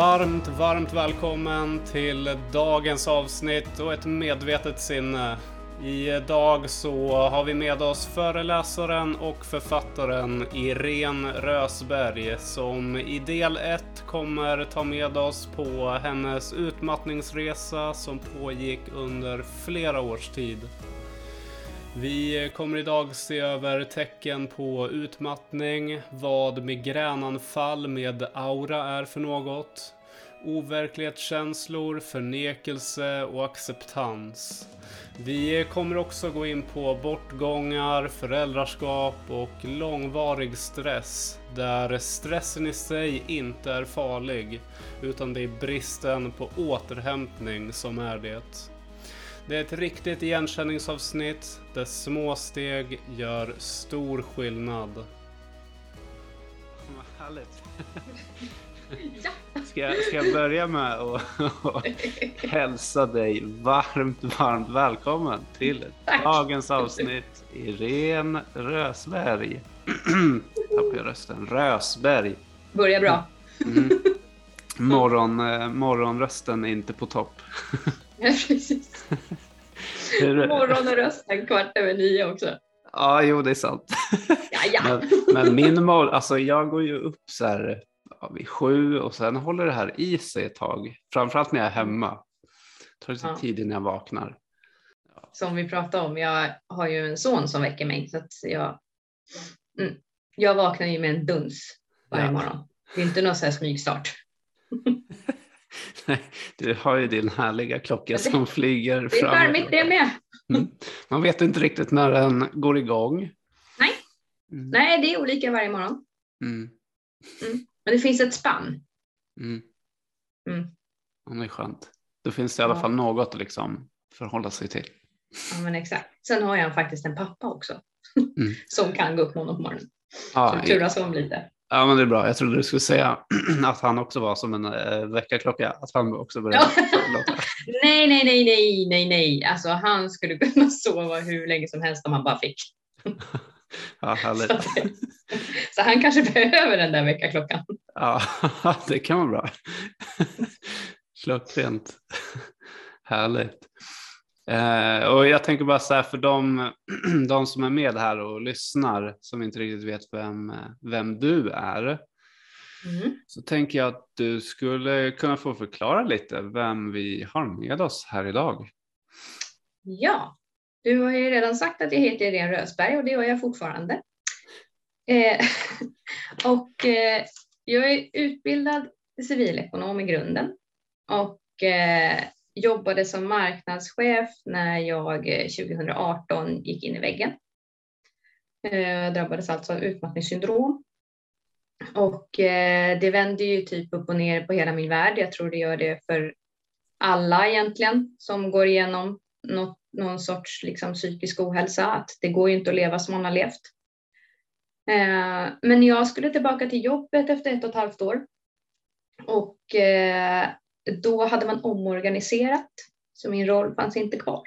Varmt, varmt välkommen till dagens avsnitt och ett medvetet sinne. Idag så har vi med oss föreläsaren och författaren Irene Rösberg som i del 1 kommer ta med oss på hennes utmattningsresa som pågick under flera års tid. Vi kommer idag se över tecken på utmattning, vad migränanfall med aura är för något, overklighetskänslor, förnekelse och acceptans. Vi kommer också gå in på bortgångar, föräldraskap och långvarig stress där stressen i sig inte är farlig utan det är bristen på återhämtning som är det. Det är ett riktigt igenkänningsavsnitt där små steg gör stor skillnad. Vad härligt. Ja. Ska jag, ska jag börja med att hälsa dig varmt, varmt välkommen till Tack. dagens avsnitt. Irene Rösberg. Tappade jag rösten. Rösberg. Börjar bra. Mm. Morgon, eh, morgonrösten är inte på topp. Precis. Hur- Morgon och rösten kvart över nio också. Ja, jo det är sant. Men, men min morgon, alltså jag går ju upp så här ja, vid sju och sen håller det här i sig ett tag. Framförallt när jag är hemma. Det tar lite Ja. tid innan jag vaknar. Som vi pratade om, jag har ju en son som väcker mig så att jag, mm, jag vaknar ju med en duns varje Ja. morgon. Det är inte någon sån här smygstart. Nej, Du har ju din härliga klocka som flyger Det är fram. charmigt det med. Mm. Man vet inte riktigt när den går igång. Nej. Mm. Nej, det är olika varje morgon. Mm. Men det finns ett spann. Mm. Mm. Ja, det är skönt. Då finns det i alla Ja. fall något att liksom förhålla sig till. Ja, men exakt. Sen har jag faktiskt en pappa också. Mm. Som kan gå upp honom på morgonen. Ja, Så turas om lite. Ja, men det är bra. Jag trodde du skulle säga att han också var som en äh, väckarklocka. Att han också började låta. Nej, nej, nej, nej, nej, nej. Alltså han skulle kunna sova hur länge som helst om han bara fick. Ja, Så, härligt. att- så han kanske behöver den där väckarklockan. Ja, det kan vara bra. Klockrent. Härligt. Eh, och jag tänker bara så här för de, de som är med här och lyssnar som inte riktigt vet vem, vem du är. Mm. Så tänker jag att du skulle kunna få förklara lite vem vi har med oss här idag. Ja, du har ju redan sagt att jag heter Irene Rösberg och det gör jag fortfarande. Eh, och eh, jag är utbildad civilekonom i grunden och eh, jobbade som marknadschef när jag eh, 2018 gick in i väggen. Jag drabbades alltså av utmattningssyndrom. Och eh, det vänder ju typ upp och ner på hela min värld. Jag tror det gör det för alla egentligen som går igenom något, någon sorts liksom, psykisk ohälsa. Att det går ju inte att leva som man har levt. Men jag skulle tillbaka till jobbet efter ett och ett halvt år. Och då hade man omorganiserat, så min roll fanns inte kvar.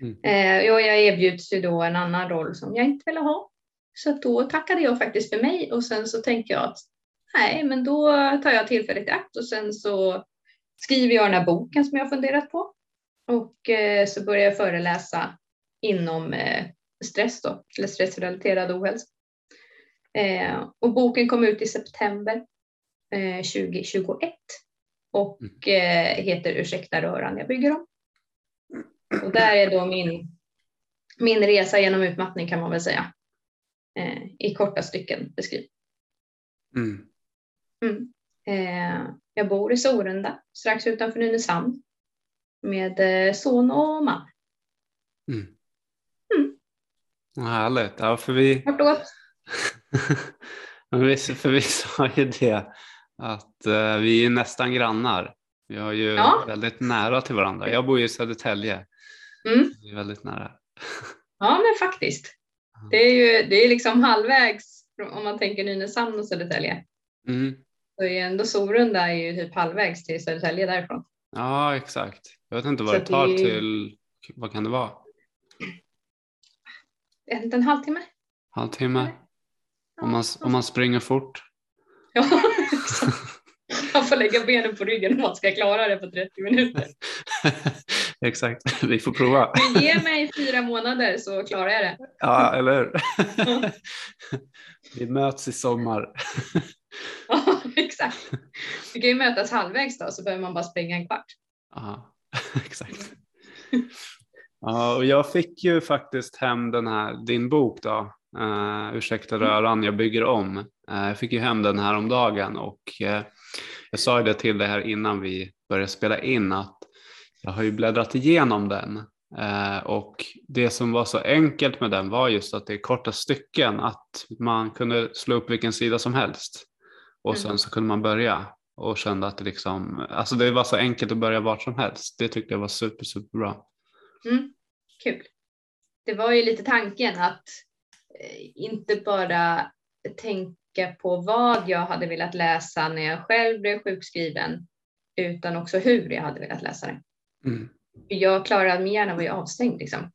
Mm. Eh, och jag erbjuds ju då en annan roll som jag inte ville ha. Så då tackade jag faktiskt för mig och sen så tänkte jag att nej, men då tar jag tillfället i akt och sen så skriver jag den här boken som jag har funderat på. Och eh, så börjar jag föreläsa inom eh, stress då, eller stressrelaterad ohälsa. Eh, och boken kom ut i september eh, 2021 och eh, heter Ursäkta röran jag bygger om. Och där är då min, min resa genom utmattning kan man väl säga. Eh, I korta stycken beskrivet. Mm. Mm. Eh, jag bor i Sorunda, strax utanför Nynäshamn. Med eh, son och man. Mm. Mm. Härligt. Ja, för vi. Men vi, för vi sa ju det att eh, vi är nästan grannar. Vi har ju Ja. väldigt nära till varandra. Jag bor ju i Södertälje. Mm. Vi är väldigt nära. Ja, men faktiskt. Det är ju det är liksom halvvägs om man tänker Nynäshamn och Södertälje. Mm. Så är ändå Sorunda är ju typ halvvägs till Södertälje därifrån. Ja, exakt. Jag vet inte vad Så det tar det till, vad kan det vara? En halvtimme? Halvtimme? Ja, Om man, om man springer fort? Ja, man får lägga benen på ryggen om man ska klara det på 30 minuter. Exakt, vi får prova. Men ge mig fyra månader så klarar jag det. Ja, eller hur? Vi möts i sommar. Ja, exakt. Vi kan ju mötas halvvägs då så behöver man bara springa en kvart. Ja, exakt. Ja, och jag fick ju faktiskt hem den här, din bok då, uh, Ursäkta röran, jag bygger om. Uh, jag fick ju hem den här om dagen och uh, jag sa ju det till dig här innan vi började spela in att jag har ju bläddrat igenom den uh, och det som var så enkelt med den var just att det är korta stycken, att man kunde slå upp vilken sida som helst och Mm. sen så kunde man börja och kände att det liksom, alltså det var så enkelt att börja vart som helst. Det tyckte jag var super, superbra. Mm, kul. Det var ju lite tanken att inte bara tänka på vad jag hade velat läsa när jag själv blev sjukskriven, utan också hur jag hade velat läsa det. Mm. Jag klarade, min hjärna var ju avstängd liksom.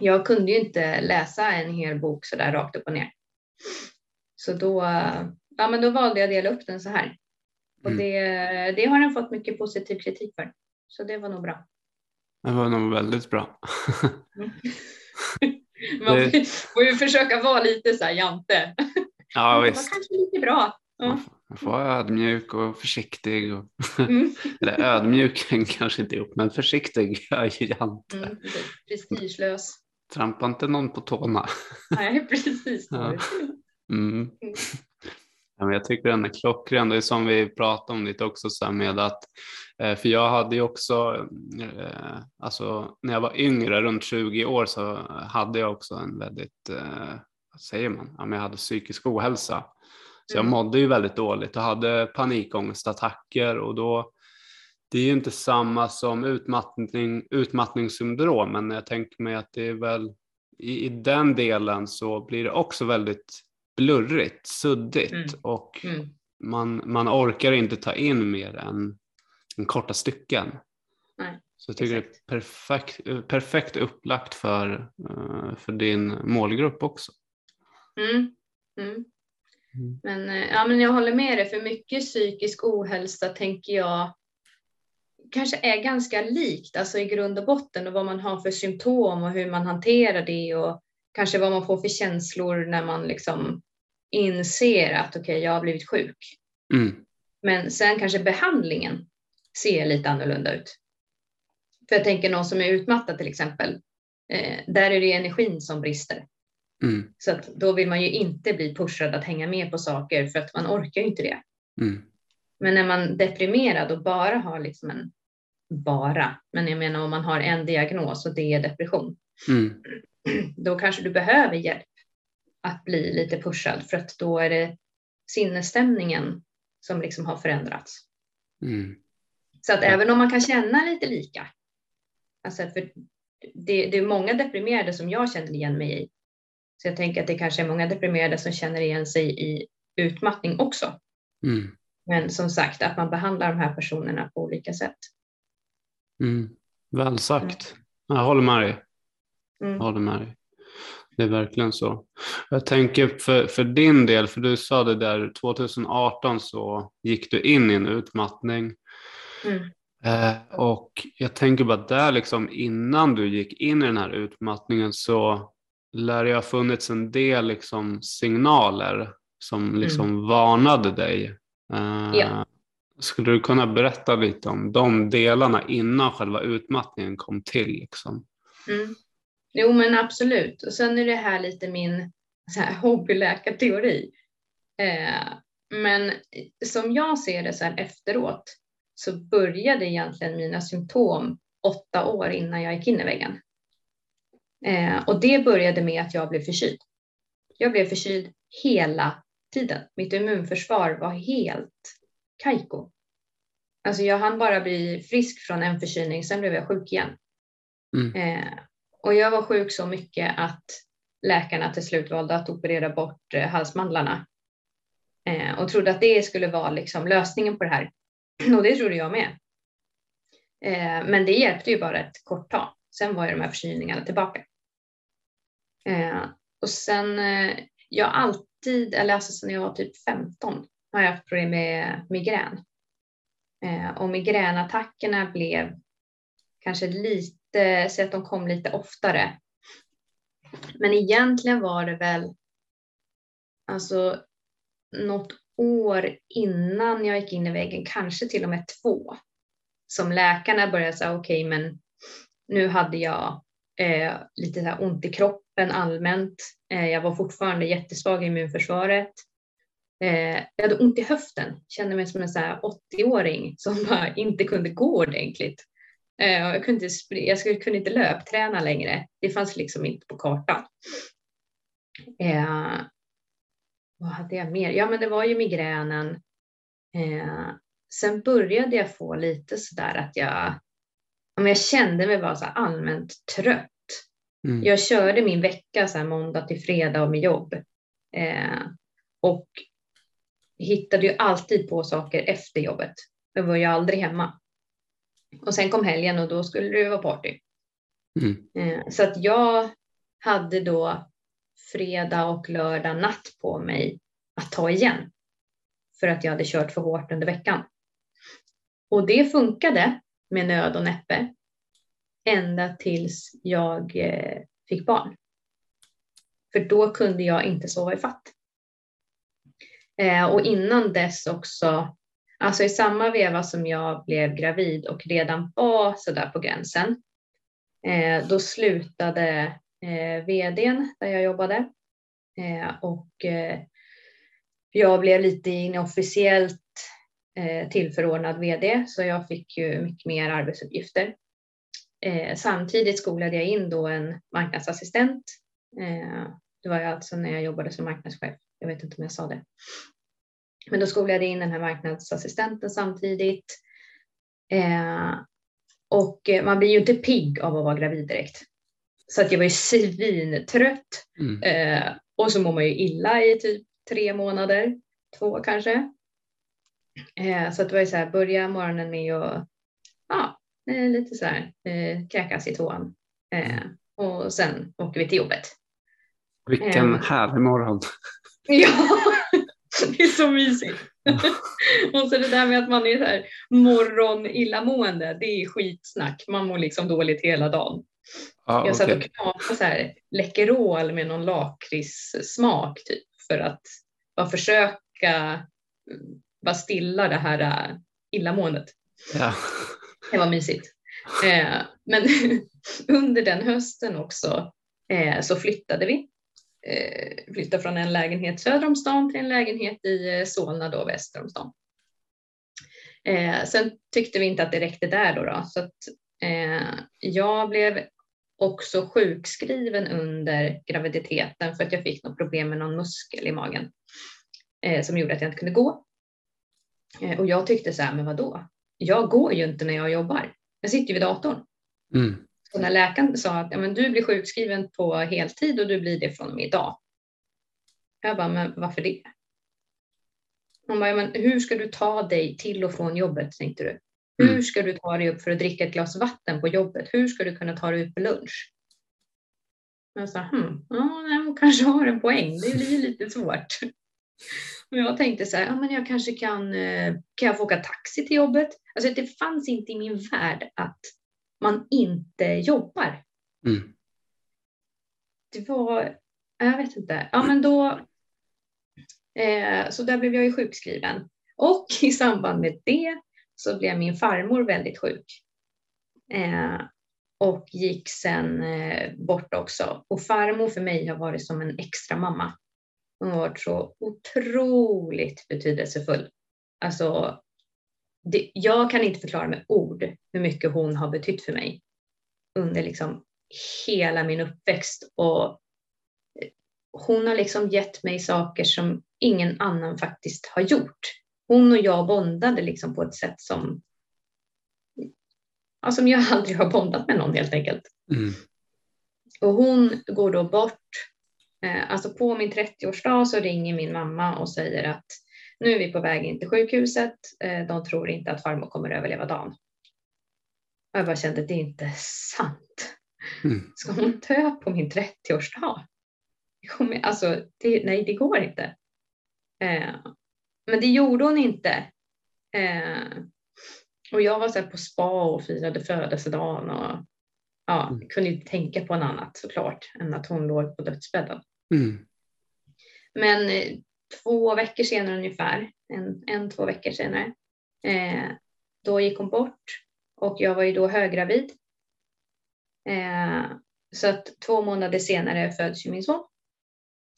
Jag kunde ju inte läsa en hel bok så där rakt upp och ner. Så då, eh, ja, men då valde jag att dela upp den så här. Och Mm. det, det har den fått mycket positiv kritik för. Så det var nog bra. Det var nog väldigt bra. Man Det- får- ju försöka vara lite så här jante. ja Det var visst, kanske lite bra. Ja. man får, vara ödmjuk och försiktig. Och, Mm. eller ödmjuk kanske inte ihop, men försiktig. Är ju jante. Mm, prestigelös. Trampa inte någon på tårna. Nej, precis. Ja. Mm. Ja, men jag tycker den är klockren. Det är som vi pratade om lite också så med att, för jag hade ju också, eh, alltså när jag var yngre, runt 20 år, så hade jag också en väldigt, eh, vad säger man, ja, men jag hade psykisk ohälsa. Så jag Mm. mådde ju väldigt dåligt och hade panikångestattacker och då, det är ju inte samma som utmattning, utmattningssyndrom, men jag tänker mig att det är väl i, i den delen så blir det också väldigt blurrigt, suddigt Mm. och Mm. man, man orkar inte ta in mer än korta stycken. Nej, Så jag tycker exakt. det är perfekt, perfekt upplagt för, eh, för din målgrupp också. Mm. Mm. Mm. Men, eh, ja, men jag håller med dig, för mycket psykisk ohälsa tänker jag kanske är ganska likt, alltså i grund och botten och vad man har för symptom och hur man hanterar det och kanske vad man får för känslor när man liksom inser att okej, jag har blivit sjuk. Mm. Men sen kanske behandlingen ser lite annorlunda ut. För jag tänker någon som är utmattad till exempel, eh, där är det energin som brister. Mm. Så att då vill man ju inte bli pushad att hänga med på saker för att man orkar ju inte det. Mm. Men när man är deprimerad och bara har liksom en, bara, men jag menar om man har en diagnos och det är depression, Mm. då kanske du behöver hjälp att bli lite pushad för att då är det sinnesstämningen som liksom har förändrats. Mm. Så att även om man kan känna lite lika, alltså för det, det är många deprimerade som jag känner igen mig i. Så jag tänker att det kanske är många deprimerade som känner igen sig i utmattning också. Mm. Men som sagt, att man behandlar de här personerna på olika sätt. Mm. Väl sagt. Jag håller med dig. Mm. Håller med dig. Det är verkligen så. Jag tänker för, för din del, för du sa det där 2018 så gick du in i en utmattning. Mm. Eh, och jag tänker bara där liksom innan du gick in i den här utmattningen så lär det ha funnits en del liksom signaler som liksom varnade dig. Eh, Ja. Skulle du kunna berätta lite om de delarna innan själva utmattningen kom till? Liksom? Mm. Jo, men absolut. Och sen är det här lite min så här, hobbyläkarteori. Eh, men som jag ser det så här efteråt så började egentligen mina symptom åtta år innan jag gick in i väggen. Eh, och det började med att jag blev förkyld. Jag blev förkyld hela tiden. Mitt immunförsvar var helt kajko. Alltså jag hann bara bli frisk från en förkylning, sen blev jag sjuk igen. Mm. Eh, och jag var sjuk så mycket att läkarna till slut valde att operera bort eh, halsmandlarna. Eh, och trodde att det skulle vara liksom lösningen på det här. Och det trodde jag med. Eh, men det hjälpte ju bara ett kort tag. Sen var ju de här förkylningarna tillbaka. Eh, och sen, eh, jag alltid, eller alltså sen jag var typ 15, har jag haft problem med migrän. Eh, och migränattackerna blev kanske lite, så att de kom lite oftare. Men egentligen var det väl alltså något år innan jag gick in i väggen, kanske till och med två, som läkarna började säga okej, okay, men nu hade jag eh, lite så ont i kroppen allmänt. Eh, jag var fortfarande jättesvag i immunförsvaret. Eh, jag hade ont i höften, kände mig som en 80-åring som bara inte kunde gå ordentligt. Eh, jag, kunde inte, jag kunde inte löpträna längre. Det fanns liksom inte på kartan. Eh, vad hade jag mer? Ja, men det var ju migränen. Eh, sen började jag få lite så där att jag, jag kände mig bara så allmänt trött. Mm. Jag körde min vecka så här måndag till fredag med jobb. Eh, och hittade ju alltid på saker efter jobbet. Jag var ju aldrig hemma. Och sen kom helgen och då skulle det vara party. Mm. Eh, så att jag hade då fredag och lördag natt på mig att ta igen. För att jag hade kört för hårt under veckan. Och det funkade med nöd och näppe. Ända tills jag eh, fick barn. För då kunde jag inte sova i fatt. Eh, och innan dess också, alltså i samma veva som jag blev gravid och redan var sådär på gränsen, eh, då slutade eh, vdn där jag jobbade eh, och eh, jag blev lite inofficiellt eh, tillförordnad vd så jag fick ju mycket mer arbetsuppgifter. Eh, samtidigt skolade jag in då en marknadsassistent. Eh, det var ju alltså när jag jobbade som marknadschef. Jag vet inte om jag sa det. Men då skolade jag in den här marknadsassistenten samtidigt. Eh, och eh, man blir ju inte pigg av att vara gravid direkt. Så att jag var ju svintrött. Mm. Eh, och så mår man ju illa i typ tre månader, två kanske. Eh, så att det var ju så här, börja morgonen med att ja, eh, lite så här eh, kräkas i tån. Eh, mm. och sen åker vi till jobbet. Vilken härlig morgon. ja, det är så mysigt. och så det där med att man är så här morgon illamående, det är skitsnack. Man mår liksom dåligt hela dagen. Ah, jag satt okay. och knapade så här Läkerol med någon lakritssmak typ för att bara försöka bara stilla det här äh, illamåendet. Ja. Det var mysigt. Eh, men under den hösten också eh, så flyttade vi. Eh, flyttade från en lägenhet söder om stan till en lägenhet i Solna då väster om stan. sen tyckte vi inte att det räckte där då, då så att jag blev också sjukskriven under graviditeten för att jag fick något problem med någon muskel i magen eh, som gjorde att jag inte kunde gå. Eh, och jag tyckte så här, men vadå? Jag går ju inte när jag jobbar. Jag sitter ju vid datorn. Mm. Så när läkaren sa att ja, men du blir sjukskriven på heltid och du blir det från och med idag. Jag bara, men varför det? Hon bara, ja, men hur ska du ta dig till och från jobbet tänkte du? Hur mm. ska du ta dig upp för att dricka ett glas vatten på jobbet? Hur ska du kunna ta dig ut på lunch? Jag sa, hmm, ja, hon kanske har en poäng. Det blir lite svårt. Men jag tänkte så här, ja, men jag kanske kan, eh, kan jag få åka taxi till jobbet? Alltså det fanns inte i min värld att man inte jobbar. Mm. Det var, jag vet inte, ja men då, eh, så där blev jag ju sjukskriven. Och i samband med det så blev min farmor väldigt sjuk. Eh, och gick sen eh, bort också. Och farmor för mig har varit som en extra mamma. Hon har varit så otroligt betydelsefull. Alltså, det, jag kan inte förklara med ord hur mycket hon har betytt för mig under liksom hela min uppväxt. Och hon har liksom gett mig saker som ingen annan faktiskt har gjort hon och jag bondade liksom på ett sätt som, ja, som jag aldrig har bondat med någon helt enkelt. Mm. Och hon går då bort, eh, alltså på min 30-årsdag så ringer min mamma och säger att nu är vi på väg in till sjukhuset, eh, de tror inte att farmor kommer överleva dagen. Och jag bara kände, det är inte sant. Mm. Ska hon dö på min 30-årsdag? Alltså, det, nej, det går inte. Eh, men det gjorde hon inte. Eh, och jag var så på spa och firade födelsedagen och ja, mm. kunde inte tänka på något annat såklart än att hon låg på dödsbädden. Mm. Men eh, två veckor senare ungefär, en, en två veckor senare, eh, då gick hon bort och jag var ju då höggravid. Eh, så att två månader senare föds ju min son.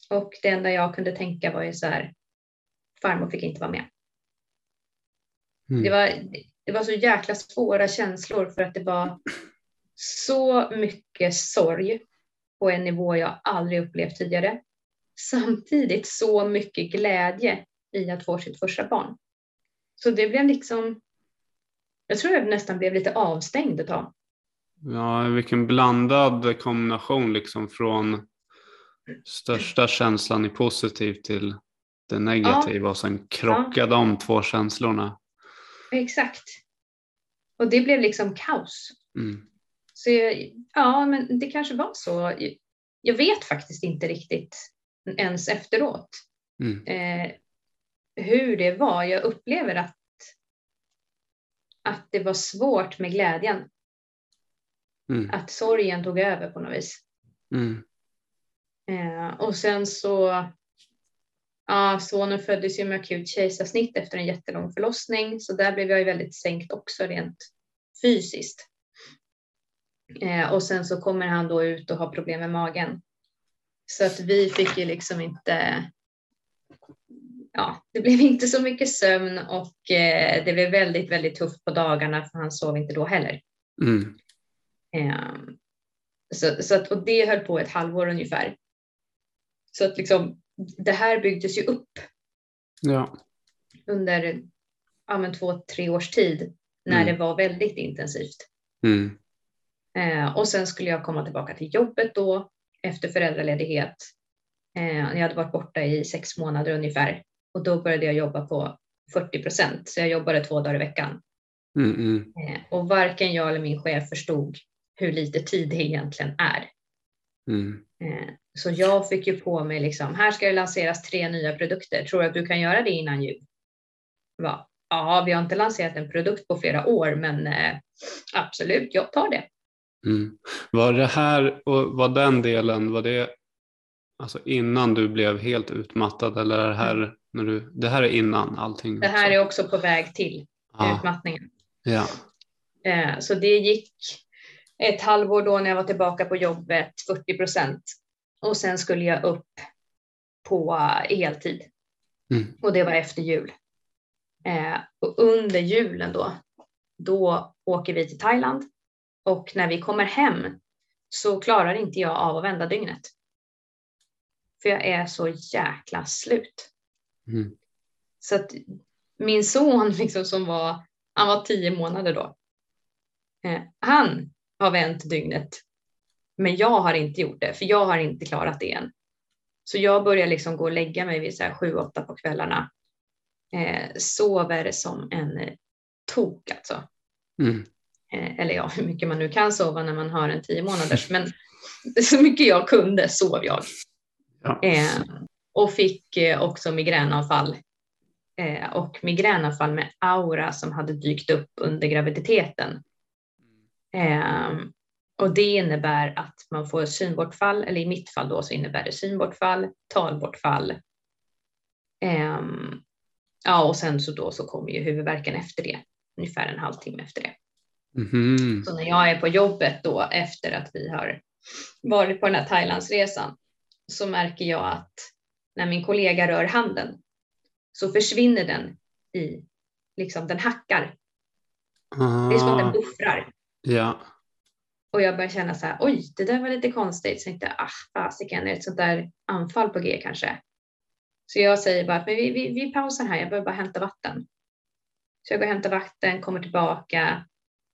Och det enda jag kunde tänka var ju så här, farmor fick inte vara med. Mm. Det, var, det var så jäkla svåra känslor för att det var så mycket sorg på en nivå jag aldrig upplevt tidigare. Samtidigt så mycket glädje i att få sitt första barn. Så det blev liksom, jag tror jag nästan blev lite avstängd ett tag. Ja, vilken blandad kombination liksom från största känslan i positivt till det negativa ja. och sen krockade ja. de två känslorna. Exakt. Och det blev liksom kaos. Mm. Så jag, ja, men det kanske var så. Jag vet faktiskt inte riktigt ens efteråt mm. eh, hur det var. Jag upplever att, att det var svårt med glädjen. Mm. Att sorgen tog över på något vis. Mm. Eh, och sen så, ja, sonen föddes ju med akut kejsarsnitt efter en jättelång förlossning, så där blev jag ju väldigt sänkt också rent fysiskt. Eh, och sen så kommer han då ut och har problem med magen. Så att vi fick ju liksom inte, ja, det blev inte så mycket sömn och eh, det blev väldigt, väldigt tufft på dagarna för han sov inte då heller. Mm. Eh, så, så att, och det höll på ett halvår ungefär. Så att liksom, det här byggdes ju upp ja. under ja, två, tre års tid när mm. det var väldigt intensivt. Mm. Eh, och sen skulle jag komma tillbaka till jobbet då efter föräldraledighet. Eh, jag hade varit borta i sex månader ungefär och då började jag jobba på 40 procent, så jag jobbade två dagar i veckan. Mm, mm. Eh, och varken jag eller min chef förstod hur lite tid det egentligen är. Mm. Eh, så jag fick ju på mig liksom, här ska det lanseras tre nya produkter. Tror du att du kan göra det innan jul? Va? Ja, vi har inte lanserat en produkt på flera år, men eh, absolut, jag tar det. Mm. Var det här och var den delen, var det alltså innan du blev helt utmattad eller är det här mm. när du, det här är innan allting? Det här också. är också på väg till ah. utmattningen. Ja. Eh, så det gick ett halvår då när jag var tillbaka på jobbet, 40 procent. Och sen skulle jag upp på heltid. Mm. Och det var efter jul. Eh, och under julen då, då åker vi till Thailand och när vi kommer hem så klarar inte jag av att vända dygnet. För jag är så jäkla slut. Mm. Så att min son liksom som var, han var tio månader då. Eh, han har vänt dygnet. Men jag har inte gjort det, för jag har inte klarat det än. Så jag börjar liksom gå och lägga mig vid så här sju, åtta på kvällarna. Eh, sover som en tok alltså. Mm. Eh, eller ja, hur mycket man nu kan sova när man har en tio månaders, men så mycket jag kunde sov jag. Ja. Eh, och fick eh, också migränanfall. Eh, och migränanfall med aura som hade dykt upp under graviditeten. Eh, och det innebär att man får synbortfall, eller i mitt fall då så innebär det synbortfall, talbortfall. Eh, ja, och sen så då så kommer ju huvudvärken efter det, ungefär en halvtimme efter det. Mm. Så när jag är på jobbet då efter att vi har varit på den här Thailandsresan så märker jag att när min kollega rör handen så försvinner den i, liksom den hackar. Ah. Det är som att den buffrar. Ja. Och jag börjar känna så här, oj, det där var lite konstigt. Så jag tänkte, ah, fasiken, är det ett sånt där anfall på G kanske? Så jag säger bara, men vi, vi, vi pausar här, jag behöver bara hämta vatten. Så jag går och hämtar vatten, kommer tillbaka,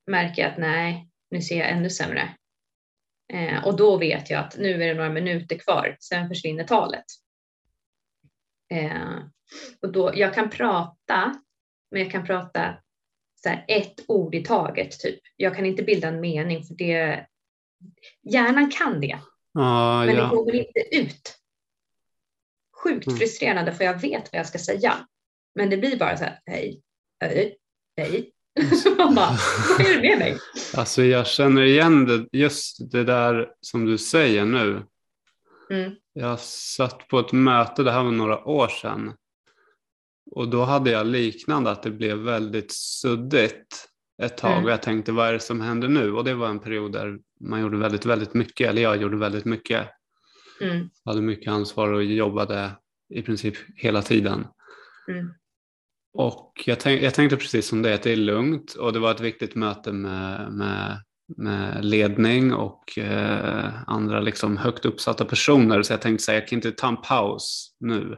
märker att nej, nu ser jag ännu sämre. Eh, och då vet jag att nu är det några minuter kvar, sen försvinner talet. Eh, och då, jag kan prata, men jag kan prata så här, ett ord i taget. Typ. Jag kan inte bilda en mening för det, hjärnan kan det, ah, men ja. det går inte ut. Sjukt mm. frustrerande för jag vet vad jag ska säga. Men det blir bara så här, hej, hej, hej. Man bara, vad är det med mig? Alltså jag känner igen det, just det där som du säger nu. Mm. Jag satt på ett möte, det här var några år sedan. Och då hade jag liknande, att det blev väldigt suddigt ett tag. Mm. Och jag tänkte, vad är det som händer nu? Och det var en period där man gjorde väldigt, väldigt mycket. Eller jag gjorde väldigt mycket. Mm. hade mycket ansvar och jobbade i princip hela tiden. Mm. Och jag, tänk, jag tänkte precis som det, att det är lugnt och det var ett viktigt möte med, med, med ledning och eh, andra liksom högt uppsatta personer. Så jag tänkte säga, jag kan inte ta en paus nu,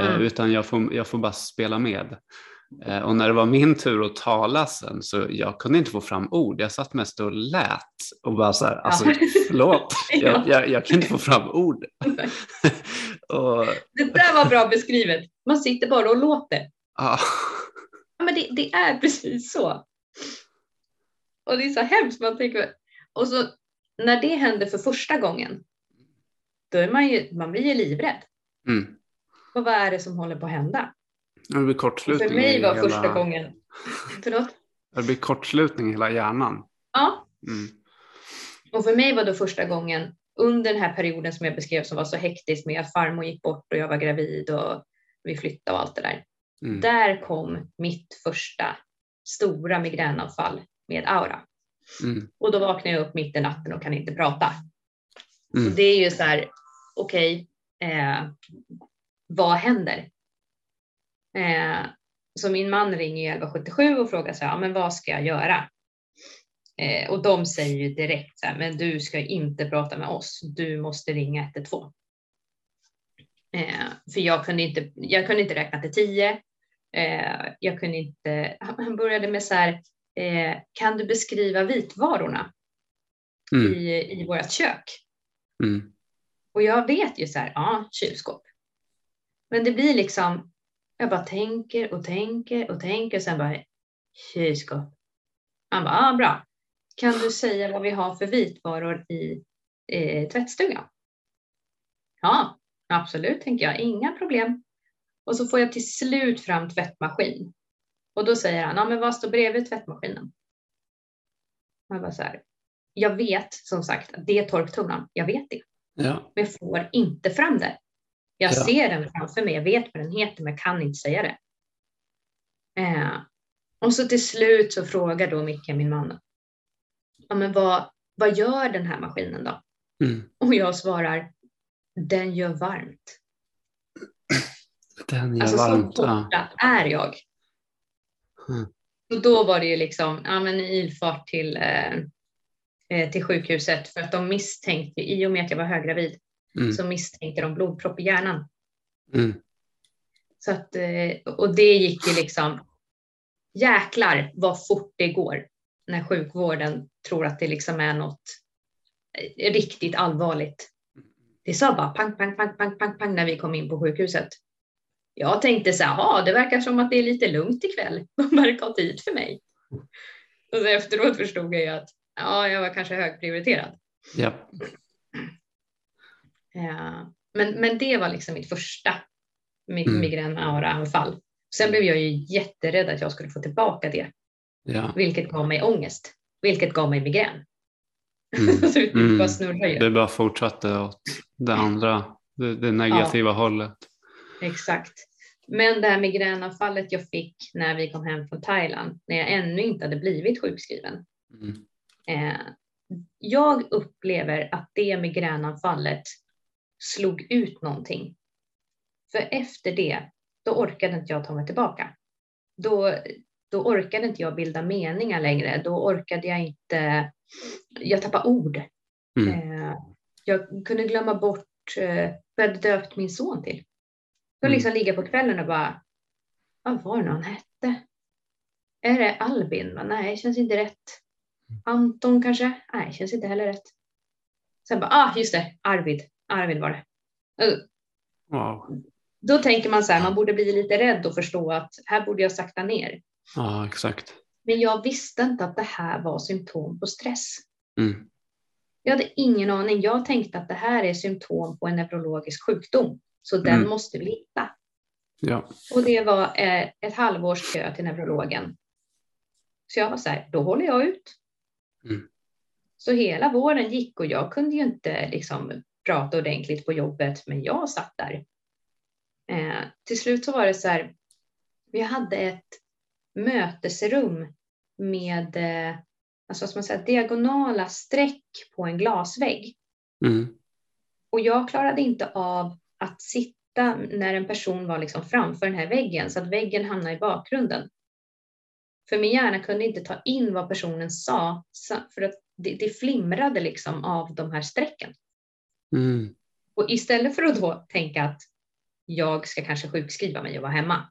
Mm. utan jag får, jag får bara spela med. Eh, och när det var min tur att tala sen så jag kunde inte få fram ord. Jag satt mest och lät och bara så här, alltså förlåt, jag, jag, jag kan inte få fram ord. och, Det där var bra beskrivet. Man sitter bara och låter. Ja, men det, det är precis så. Och det är så hemskt. Man tänker, och så när det händer för första gången, då är man ju, man blir ju livrädd. mm. Och vad är det som håller på att hända? Det blir kortslutning för mig i var hela, första gången, förlåt? Det blir kortslutning i hela hjärnan. Ja, Mm. och för mig var då första gången under den här perioden som jag beskrev som var så hektisk med att farmor gick bort och jag var gravid och vi flyttade och allt det där. Mm. Där kom mitt första stora migränanfall med aura. Mm. Och då vaknar jag upp mitt i natten och kan inte prata. Mm. Och det är ju så här, okej, eh, vad händer? Eh, så min man ringer 1177 och frågar så här, ja, men vad ska jag göra? Eh, och de säger ju direkt så här, men du ska inte prata med oss, du måste ringa 112. Eh, för jag kunde, inte, jag kunde inte räkna till tio. Eh, jag kunde inte, han började med så här, eh, kan du beskriva vitvarorna Mm. i, i vårt kök? Mm. Och jag vet ju så här, ja, kylskåp. Men det blir liksom, jag bara tänker och tänker och tänker och sen bara, kylskåp. Han bara, ja bra. Kan du säga vad vi har för vitvaror i eh, tvättstugan? Ja, absolut, tänker jag, inga problem. Och så får jag till slut fram tvättmaskin. Och då säger han, ja men vad står bredvid tvättmaskinen? Jag bara så här, jag vet som sagt att det är torktumlaren, jag vet det Ja. men får inte fram det. Jag Ja. ser den framför mig, jag vet vad den heter, men jag kan inte säga det. Eh, och så till slut så frågar då Micke, min man, ja, men vad, vad gör den här maskinen då? Mm. Och jag svarar, den gör varmt. Den gör Alltså varmt. så Ja. är jag. Mm. Och då var det ju liksom, ja men ilfart till, eh, eh, till sjukhuset för att de misstänkte, i och med att jag var höggravid, Mm. så misstänkte de blodpropp i hjärnan. Mm. Så att, eh, och det gick ju liksom, jäklar vad fort det går när sjukvården tror att det liksom är något eh, riktigt allvarligt. Det sa bara pang, pang, pang, pang, pang, pang när vi kom in på sjukhuset. Jag tänkte så här, "Jaha, det verkar som att det är lite lugnt ikväll. De verkar ha tid för mig. Och så efteråt förstod jag ju att ja, jag var kanske högprioriterad. Ja. Eh, Men, men det var liksom mitt första mi- Mm. migrän-aura-anfall. Sen blev jag ju jätterädd att jag skulle få tillbaka det, Ja. vilket gav mig ångest, vilket gav mig migrän. Mm. så det Mm. bara snurrar ju. Det bara fortsatte åt det andra, det, det negativa hållet. Exakt. Men det här migränanfallet jag fick när vi kom hem från Thailand, när jag ännu inte hade blivit sjukskriven. Mm. Eh, jag upplever att det migränanfallet slog ut någonting. För efter det, då orkade inte jag ta mig tillbaka. Då, då orkade inte jag bilda meningar längre. Då orkade jag inte, jag tappade ord. Mm. Eh, jag kunde glömma bort eh, vad jag döpt min son till. Jag Mm. liksom ligga på kvällen och bara, vad var det han hette? Är det Albin? Va? Nej, känns inte rätt. Anton kanske? Nej, känns inte heller rätt. Sen bara, ah just det, Arvid. Arvid var det. Eh, Wow. Då tänker man så här, man borde bli lite rädd och förstå att här borde jag sakta ner. Ja, exakt. Men jag visste inte att det här var symptom på stress. Mm. Jag hade ingen aning. Jag tänkte att det här är symptom på en neurologisk sjukdom, så den Mm. måste vi hitta. Ja. Och det var eh, ett halvårs kö till neurologen. Så jag var så här, då håller jag ut. Mm. Så hela våren gick och jag kunde ju inte liksom prata ordentligt på jobbet, men jag satt där. Eh, till slut så var det så här, vi hade ett mötesrum med eh, alltså, ska man säga, diagonala streck på en glasvägg. Mm. Och jag klarade inte av att sitta när en person var liksom framför den här väggen så att väggen hamnade i bakgrunden. För min hjärna kunde inte ta in vad personen sa för att det, det flimrade liksom av de här strecken. Mm. Och istället för att då tänka att jag ska kanske sjukskriva mig och vara hemma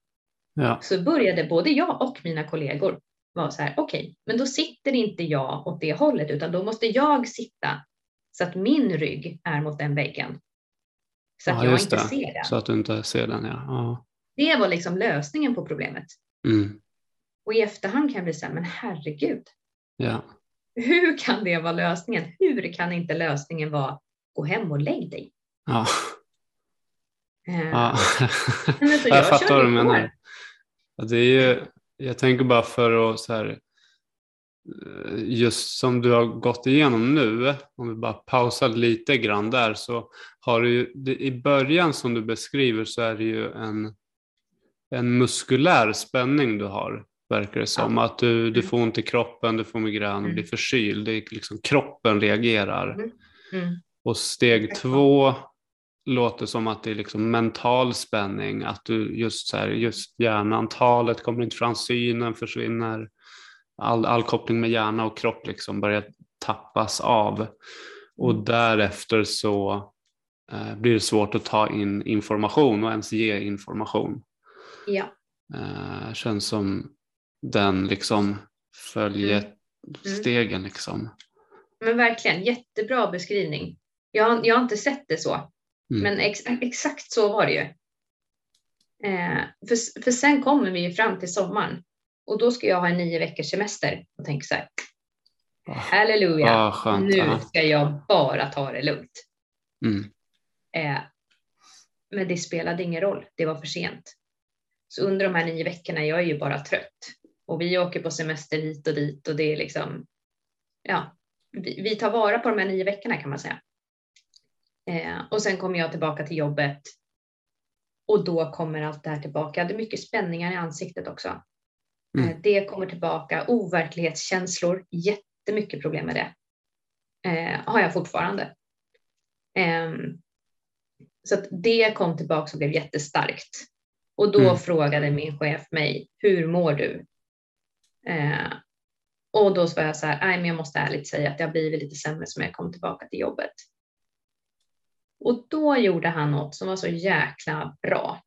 Ja. så började både jag och mina kollegor vara så här, okej, okay, men då sitter inte jag åt det hållet utan då måste jag sitta så att min rygg är mot den väggen. Så att Ja, jag inte det. ser den. Så att du inte ser den, ja. ja. Det var liksom lösningen på problemet. Mm. Och i efterhand kan så här, men herregud, Ja. hur kan det vara lösningen? Hur kan inte lösningen vara gå hem och lägg dig? Ja. Eh, ja. men så jag jag fattar vad du menar. Ja, Det är ju, jag tänker bara för att så här, eh, just som du har gått igenom nu, om vi bara pausar lite grann där, så har du ju, det, i början som du beskriver så är det ju en, en muskulär spänning du har, verkar det som. Att du, du Mm. får ont i kroppen, du får migrän, Mm. blir förkyld, det är liksom kroppen reagerar. Mm. Mm. Och steg två låter som att det är liksom mental spänning, att du just så här, just hjärnan, talet kommer inte fram, synen försvinner, all, all koppling med hjärna och kropp liksom börjar tappas av. Och Mm. därefter så eh, blir det svårt att ta in information och ens ge information. Ja, Eh, känns som den liksom följer stegen liksom. men verkligen jättebra beskrivning. Jag, har- jag har inte sett det så, Mm. men ex, exakt så var det ju. Eh, för, för sen kommer vi ju fram till sommaren och då ska jag ha en nio veckors semester och tänker så här, Ah, halleluja, ah, skönt. nu ja. ska jag bara ta det lugnt. Mm. Eh, men det spelade ingen roll, det var för sent. Så under de här nio veckorna, jag är ju bara trött. Och vi åker på semester hit och dit och det är liksom, ja, vi, vi tar vara på de här nio veckorna kan man säga. Eh, och sen kommer jag tillbaka till jobbet och då kommer allt det här tillbaka. Jag hade mycket spänningar i ansiktet också. Mm. Eh, det kommer tillbaka, overklighetskänslor, jättemycket problem med det. Eh, har jag fortfarande. Ehm, så att det kom tillbaka och blev jättestarkt. Och då Mm. frågade min chef mig, hur mår du? Eh, och då var jag så här, nej men jag måste ärligt säga att jag blivit lite sämre som jag kom tillbaka till jobbet. Och då gjorde han något som var så jäkla bra.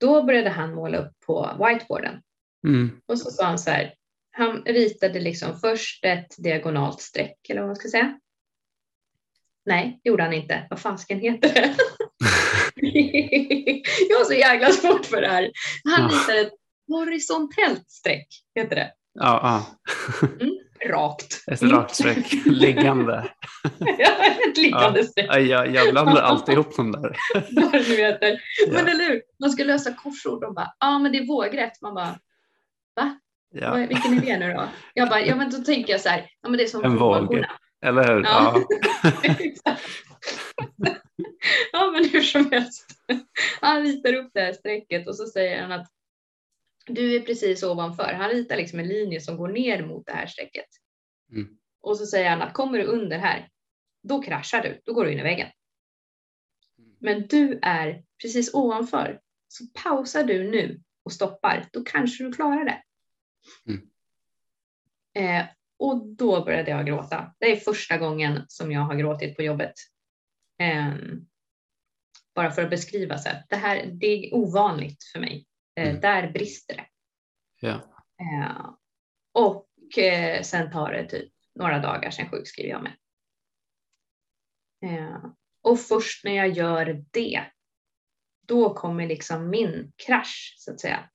Då började han måla upp på whiteboarden Mm. och så sa han så här, han ritade liksom först ett diagonalt streck eller vad man ska säga. Nej, det gjorde han inte. Vad fasken heter det? jag har så jäkla svårt för det här. Han Ja. ritade ett horisontellt streck, heter det. Ja, ja. Rakt. Ett rakt streck, liggande. Ja, ett liggande Ja. streck. Jag, jag blandar alltid ihop dem där. Men Ja. eller hur? Man ska lösa korsord. De bara, ja men det är vågrätt. Man bara, va? Ja. Vad- Vilken det nu då? Jag bara, ja men då tänker jag så här, ja men det är som En våg. Eller hur? Ja. Ja, men hur som helst. Han ritar upp det här strecket och så säger han att du är precis ovanför. Han ritar liksom en linje som går ner mot det här strecket. Mm. Och så säger han att kommer du under här, då kraschar du. Då går du in i väggen. Men du är precis ovanför. Så pausar du nu och stoppar, då kanske du klarar det. Mm. Eh, och då började jag gråta. Det är första gången som jag har gråtit på jobbet. Ehm, bara för att beskriva så här, det här det är ovanligt för mig. Eh, Mm. Där brister det. Ja. Eh, och eh, sen tar det typ några dagar, sen sjukskriver jag mig. Och först när jag gör det, då kommer liksom min krasch så att säga.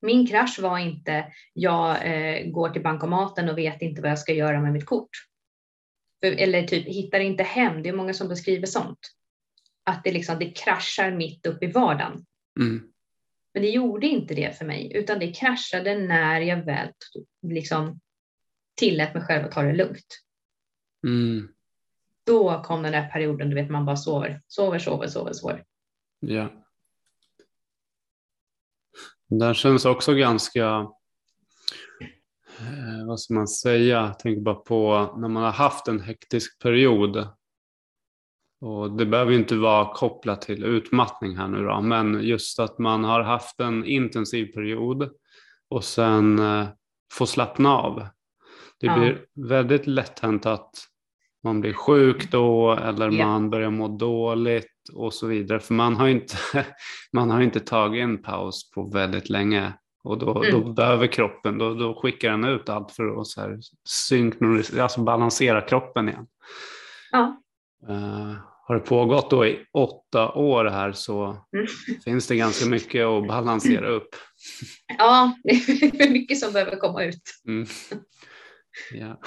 Min krasch var inte, jag eh, går till bankomaten och vet inte vad jag ska göra med mitt kort. För, eller typ hittar inte hem, det är många som beskriver sånt. att det, liksom, det kraschar mitt upp i vardagen. Mm. Men det gjorde inte det för mig, utan det kraschade när jag väl liksom, tillät mig själv att ta det lugnt. Mm. Då kom den där perioden, du vet, man bara sover, sover, sover, sover, sover. Ja. Den känns också ganska, eh, vad ska man säga, jag tänker bara på när man har haft en hektisk period. Och det behöver ju inte vara kopplat till utmattning här nu då, men just att man har haft en intensiv period och sen eh, får slappna av. Det Ja. blir väldigt lätt hänt att man blir sjuk då eller Ja. man börjar må dåligt och så vidare. För man har inte, man har inte tagit en paus på väldigt länge. Och då, Mm. då behöver kroppen, då, då skickar den ut allt för att så här synkronisera, alltså balansera kroppen igen. Ja. Har det pågått då i åtta år här så Mm. finns det ganska mycket att balansera upp. Ja, det är mycket som behöver komma ut. Mm. Ja.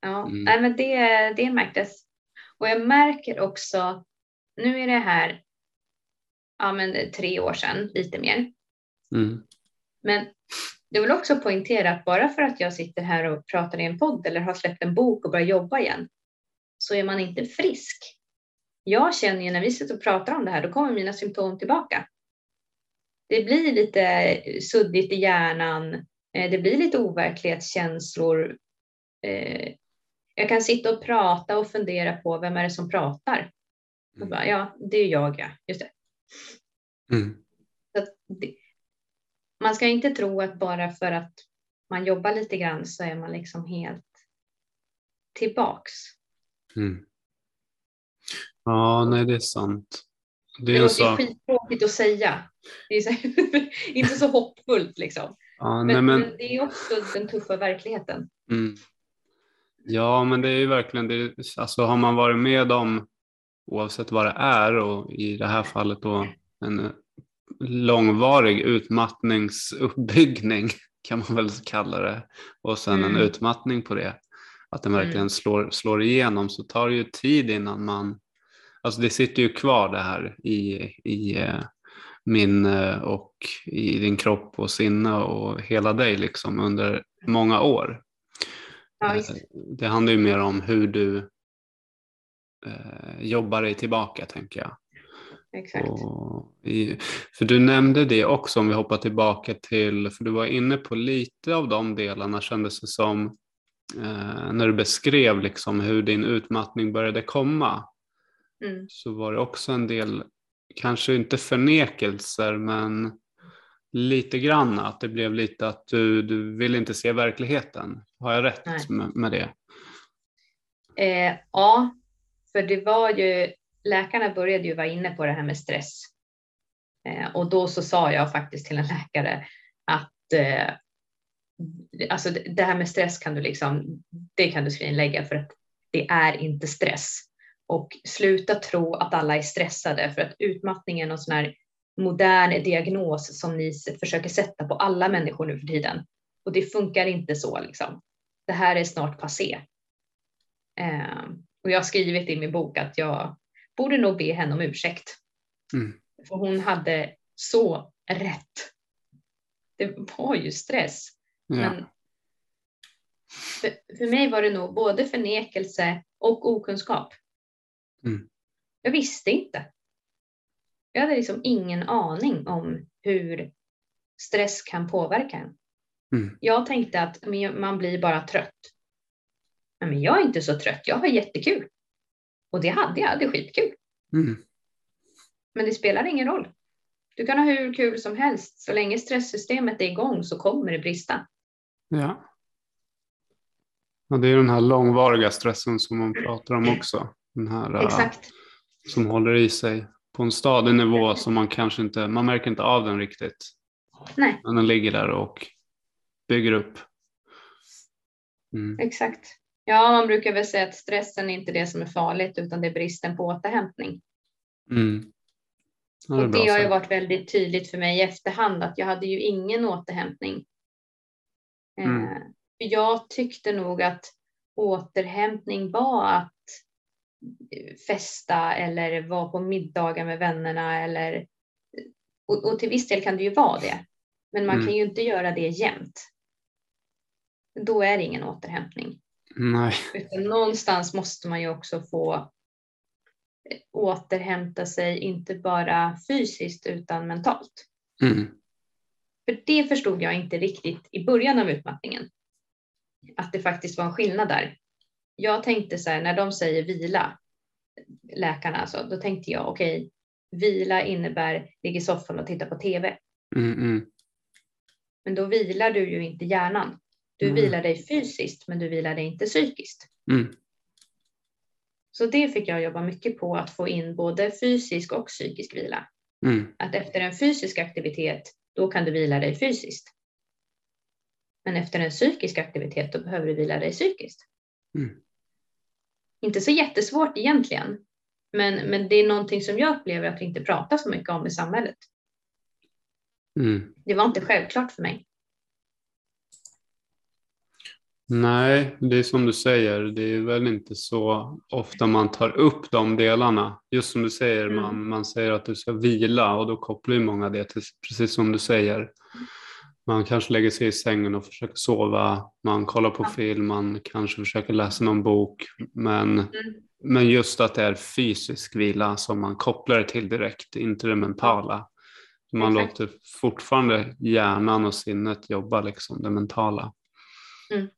Ja, Mm. nej, men det, det märktes. Och jag märker också, nu är det här ja, men tre år sedan, lite mer. Mm. Men jag vill också poängtera att bara för att jag sitter här och pratar i en podd eller har släppt en bok och börjar jobba igen, så är man inte frisk. Jag känner ju när vi sitter och pratar om det här, då kommer mina symptom tillbaka. Det blir lite suddigt i hjärnan, eh, det blir lite overklighetskänslor. Eh, Jag kan sitta och prata och fundera på vem är det som pratar? Och bara, ja, det är jag, ja. Just det. Mm. Det, man ska inte tro att bara för att man jobbar lite grann så är man liksom helt tillbaks. Mm. Ja, nej det är sant. Det Det är en låter sak. skittråkigt att säga. Det är så, inte så hoppfullt liksom. Ja, Men, nej, men, men det är också den tuffa verkligheten. mm. ja, men det är ju verkligen det. Alltså har man varit med om, oavsett vad det är och i det här fallet då en långvarig utmattningsuppbyggning kan man väl kalla det och sen en Mm. utmattning på det. Att den verkligen Mm. slår, slår igenom så tar det ju tid innan man, alltså det sitter ju kvar det här i, i eh, minne och i din kropp och sinne och hela dig liksom under många år. Ja, Eh. Det handlar ju mer om hur du eh, jobbar dig tillbaka tänker jag. Exakt. I, för du nämnde det också om vi hoppar tillbaka till, för du var inne på lite av de delarna kändes det som eh, när du beskrev liksom hur din utmattning började komma Mm. så var det också en del, kanske inte förnekelser men lite grann att det blev lite att du, du vill inte se verkligheten. Har jag rätt med, med det? Eh, ja, för det var ju, läkarna började ju vara inne på det här med stress. Eh, och då så sa jag faktiskt till en läkare att eh, alltså det det här med stress kan du liksom, det kan du skrinlägga för att det är inte stress. Och sluta tro att alla är stressade för att utmattning är någon sån här modern diagnos som ni försöker sätta på alla människor nu för tiden. Och det funkar inte så liksom. Det här är snart passé. Eh, och jag har skrivit i min bok att jag borde nog be henne om ursäkt. Mm. För hon hade så rätt. Det var ju stress. Ja. Men för, för mig var det nog både förnekelse och okunskap. Mm. Jag visste inte. Jag hade liksom ingen aning om hur stress kan påverka en. Mm. Jag tänkte att man blir bara trött. Men jag är inte så trött, jag har jättekul. Och det hade jag, jag hade skitkul. Mm. Men det spelar ingen roll. Du kan ha hur kul som helst. Så länge stresssystemet är igång så kommer det brista. Ja. ja. Det är den här långvariga stressen som man pratar om också. Den här äh, Exakt. som håller i sig på en stadig nivå som man kanske inte, man märker inte av den riktigt. Nej, Men den ligger där och bygger upp. Mm. exakt. Ja, man brukar väl säga att stressen är inte det som är farligt utan det är bristen på återhämtning. Mm. Ja, det och det har ju varit väldigt tydligt för mig i efterhand att jag hade ju ingen återhämtning. Mm. Eh, Jag tyckte nog att återhämtning var att festa eller vara på middagar med vännerna eller och, och till viss del kan det ju vara det. Men man mm. kan ju inte göra det jämt. Då är det ingen återhämtning. Nej. Utan någonstans måste man ju också få eh, återhämta sig, inte bara fysiskt utan mentalt. Mm. För det förstod jag inte riktigt i början av utmattningen. Att det faktiskt var en skillnad där. Jag tänkte så här, när de säger vila, läkarna alltså, då tänkte jag okej, okay, vila innebär ligga i soffan och titta på TV. Mm, mm. Men då vilar du ju inte hjärnan. Du mm. vilar dig fysiskt, men du vilar dig inte psykiskt. Mm. Så det fick jag jobba mycket på, att få in både fysisk och psykisk vila. Mm. Att efter en fysisk aktivitet, då kan du vila dig fysiskt. Men efter en psykisk aktivitet, då behöver du vila dig psykiskt. Mm. Inte så jättesvårt egentligen, men, men det är någonting som jag upplever att vi inte pratar så mycket om i samhället. Mm. Det var inte självklart för mig. Nej, det är som du säger, det är väl inte så ofta man tar upp de delarna. Just som du säger, mm. man, man säger att du ska vila och då kopplar ju många det till, precis som du säger. Man kanske lägger sig i sängen och försöker sova, man kollar på ja. film, man kanske försöker läsa någon bok. Men, mm. men just att det är fysisk vila som man kopplar det till direkt, inte det mentala. Man Exakt. låter fortfarande hjärnan och sinnet jobba, liksom, det mentala. Mm.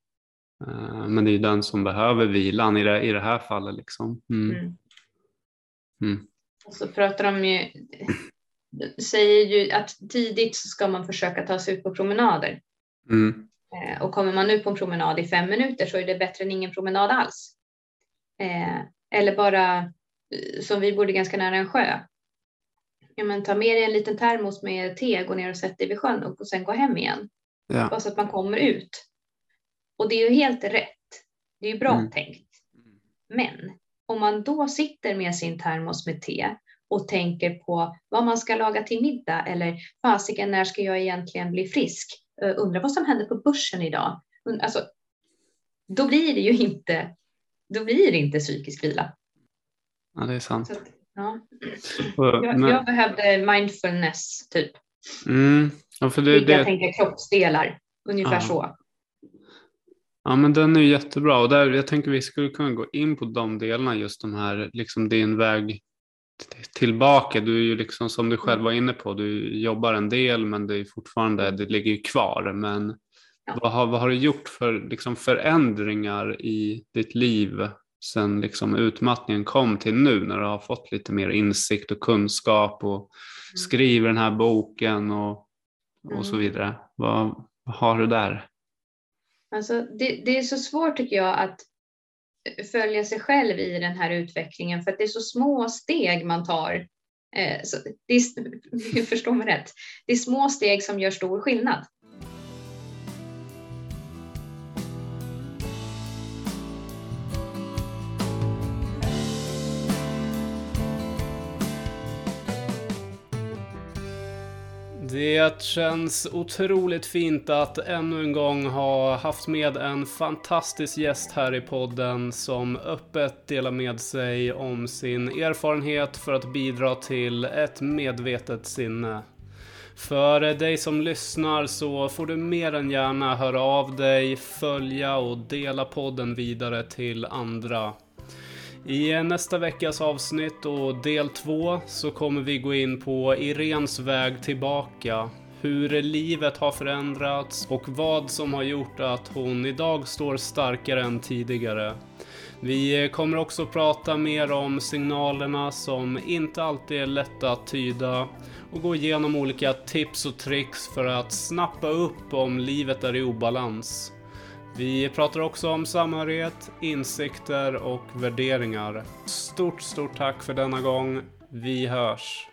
Eh, men det är den som behöver vilan i det, i det här fallet. Liksom. Mm. Mm. Mm. Och så pratar de ju, säger ju att tidigt så ska man försöka ta sig ut på promenader. Mm. Eh, och kommer man ut på en promenad i fem minuter så är det bättre än ingen promenad alls. Eh, eller bara som vi bodde ganska nära en sjö. Ja, men ta med dig en liten termos med te, gå ner och sätt dig vid sjön och sen gå hem igen. Ja. Bara så att man kommer ut. Och det är ju helt rätt. Det är ju bra mm. tänkt. Men om man då sitter med sin termos med te och tänker på vad man ska laga till middag eller fasiken, när ska jag egentligen bli frisk? Uh, undrar vad som händer på börsen idag? Alltså, då blir det ju inte, då blir det inte psykisk vila. Ja, det är sant. Att, ja. jag, jag, behövde mindfulness typ. Mm. Ja, för det, Vilka det... tänker kroppsdelar, ungefär ja. så. Ja men den är jättebra och där, jag tänker vi skulle kunna gå in på de delarna, just de här, liksom din väg tillbaka. Du är ju liksom som du själv var inne på, du jobbar en del men det är fortfarande, det ligger ju kvar. Men ja. vad, har, vad har du gjort för liksom förändringar i ditt liv sen liksom utmattningen kom till nu när du har fått lite mer insikt och kunskap och mm. skriver den här boken och, och mm. så vidare. Vad, vad har du där? Alltså det, det är så svårt tycker jag att följa sig själv i den här utvecklingen för att det är så små steg man tar. Eh, så det är, förstår mig rätt. Det är små steg som gör stor skillnad. Det känns otroligt fint att ännu en gång ha haft med en fantastisk gäst här i podden som öppet delar med sig om sin erfarenhet för att bidra till ett medvetet sinne. För dig som lyssnar så får du mer än gärna höra av dig, följa och dela podden vidare till andra. I nästa veckas avsnitt och del två så kommer vi gå in på Irens väg tillbaka. Hur livet har förändrats och vad som har gjort att hon idag står starkare än tidigare. Vi kommer också prata mer om signalerna som inte alltid är lätta att tyda och gå igenom olika tips och tricks för att snappa upp om livet är i obalans. Vi pratar också om samhörighet, insikter och värderingar. Stort, stort tack för denna gång. Vi hörs!